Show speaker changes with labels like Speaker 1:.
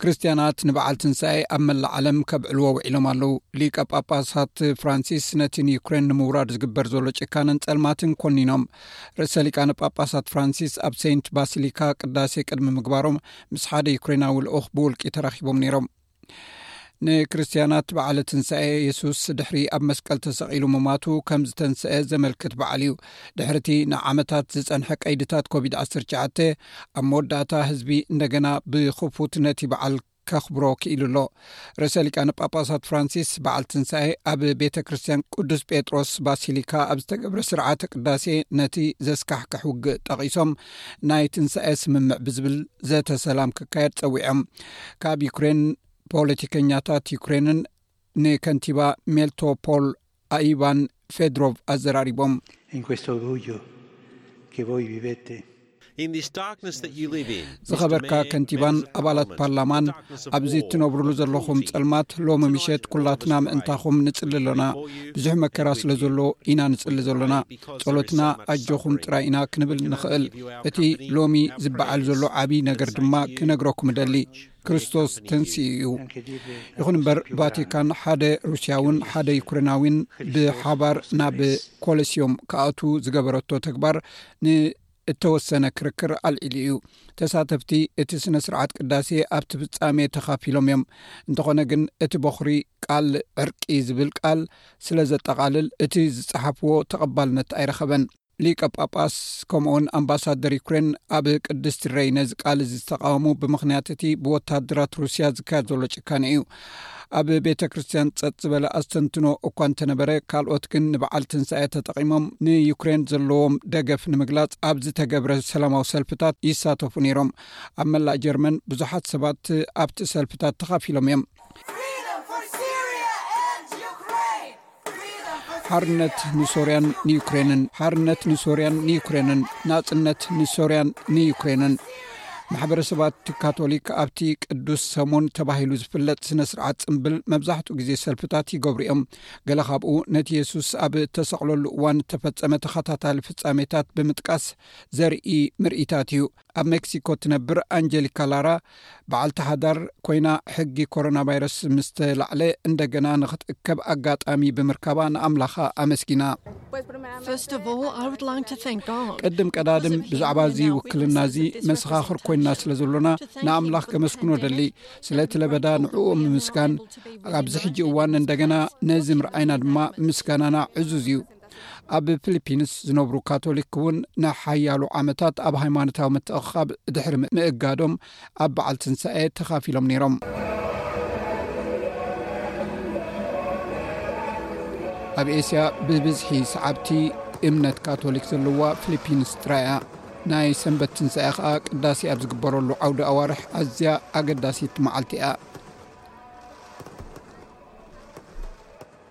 Speaker 1: ክርስትያናት ንበዓል ትንሳኤ ኣብ መላእ ዓለም ከብዕልዎ ውዒሎም ኣለው ሊቀ ጳጳሳት ፍራንሲስ ነቲ ንዩክሬን ንምውራድ ዝግበር ዘሎ ጭካነን ጸልማትን ኮኒኖም ርእሰ ሊቃነ ጳጳሳት ፍራንሲስ ኣብ ሰይንት ባሲሊካ ቅዳሴ ቅድሚ ምግባሮም ምስ ሓደ ዩክሬናዊ ልኡኽ ብውልቂ ተራኪቦም ነይሮም ንክርስትያናት በዓለ ትንሳኤ የሱስ ድሕሪ ኣብ መስቀል ተሰቒሉ ምማቱ ከም ዝተንስአ ዘመልክት በዓል እዩ ድሕሪ እቲ ንዓመታት ዝፀንሐ ቀይድታት ኮቪድ-19 ኣብ መወዳእታ ህዝቢ እንደገና ብክፉት ነቲ በዓል ከኽብሮ ክኢሉ ኣሎ ርእሰ ሊቃነ ጳጳሳት ፍራንሲስ በዓል ትንሳኤ ኣብ ቤተ ክርስትያን ቅዱስ ጴጥሮስ ባሲሊካ ኣብ ዝተገብረ ስርዓተ ቅዳሴ ነቲ ዘስካሕክሕ ውግእ ጠቒሶም ናይ ትንሳኤ ስምምዕ ብዝብል ዘተ ሰላም ክካየድ ፀዊዖም ካብ ዩክሬን ፖለቲከኛታት ዩክሬንን ንከንቲባ ሜልቶፖል ኣይቫን ፌድሮቭ ኣዘራሪቦም ዝኸበርካ ከንቲባን ኣባላት ፓርላማን ኣብዚ እትነብርሉ ዘለኹም ፀልማት ሎሚ ምሸት ኩላትና ምእንታኹም ንፅሊ ኣሎና ብዙሕ መከራ ስለ ዘሎ ኢና ንፅሊ ዘሎና ጸሎትና ኣጆኹም ጥራይ ኢና ክንብል ንኽእል እቲ ሎሚ ዝበዓል ዘሎ ዓብዪ ነገር ድማ ክነግረኩም እደሊ ክርስቶስ ተንስ እዩ ይኹን እምበር ቫቲካን ሓደ ሩስያውን ሓደ ዩክሬናዊን ብሓባር ናብ ኮለስዮም ክኣት ዝገበረቶ ተግባር ን እተወሰነ ክርክር ኣልዒሉ እዩ። ተሳተፍቲ እቲ ስነ ስርዓት ቅዳሴ ኣብቲ ፍጻሜ ተኻፊሎም እዮም። እንተኾነ ግን እቲ በዅሪ ቃል ዕርቂ ዝብል ቃል ስለ ዘጠቓልል እቲ ዝጸሓፍዎ ተቐባልነት ኣይረኸበን። ሊቀ ጳጳስ ከምኡውን ኣምባሳደር ዩክሬን ኣብ ቅድስቲ ረይ ነዚ ቃል እዚ ዝተቓወሙ ብምኽንያት እቲ ብወተሃደራት ሩስያ ዝካየድ ዘሎ ጭካነ እዩ። ኣብ ቤተ ክርስትያን ጸጥ ዝበለ ኣስተንትኖ እኳ እንተነበረ ካልኦት ግን ንበዓል ትንሳኤ ተጠቒሞም ንዩክሬን ዘለዎም ደገፍ ንምግላጽ ኣብ ዝተገብረ ሰላማዊ ሰልፍታት ይሳተፉ ነይሮም ኣብ መላእ ጀርመን ብዙሓት ሰባት ኣብቲ ሰልፍታት ተኻፊሎም እዮም ሓርነት ንሶርያን ንዩክሬንን ሓርነት ንሶርያን ንዩክሬንን ናጽነት ንሶርያን ንዩክሬንን ማሕበረሰባት ካቶሊክ ኣብቲ ቅዱስ ሰሙን ተባሂሉ ዝፍለጥ ስነ ስርዓት ፅምብል መብዛሕትኡ ግዜ ሰልፍታት ይገብሩ እዮም ገለ ካብኡ ነቲ የሱስ ኣብ እተሰቕለሉ እዋን እተፈፀመ ተኸታታሊ ፍፃሜታት ብምጥቃስ ዘርኢ ምርኢታት እዩ ኣብ ሜክሲኮ እትነብር ኣንጀሊካ ላራ በዓልቲ ሓዳር ኮይና ሕጊ ኮሮና ቫይረስ ምስ ተላዕለ እንደገና ንክትእከብ ኣጋጣሚ ብምርካባ ንኣምላኻ ኣመስጊና። ቅድም ቀዳድም ብዛዕባ እዚ ውክልና እዚ መሰኻኽር ኮይንና ስለ ዘሎና ንኣምላኽ ከመስግኖ ደሊ ስለቲ ለበዳ ንዕኡ ምምስጋን ኣብዚ ሕጂ እዋን እንደገና ነዚ ምርኣይና ድማ ምስጋናና ዕዙዝ እዩ። ኣብ ፊሊፒንስ ዝነብሩ ካቶሊክ እውን ንሓያሉ ዓመታት ኣብ ሃይማኖታዊ ምትእኽኻብ ድሕሪ ምእጋዶም ኣብ በዓል ትንሳኤ ተኻፊሎም ነይሮም ኣብ ኤስያ ብብዝሒ ሰዓብቲ እምነት ካቶሊክ ዘለዋ ፊሊፒንስ ጥራይ እያ ናይ ሰንበት ትንሳኤ ከዓ ቅዳሴ ኣብ ዝግበረሉ ዓውዲ ኣዋርሕ ኣዝያ ኣገዳሲት መዓልቲ እያ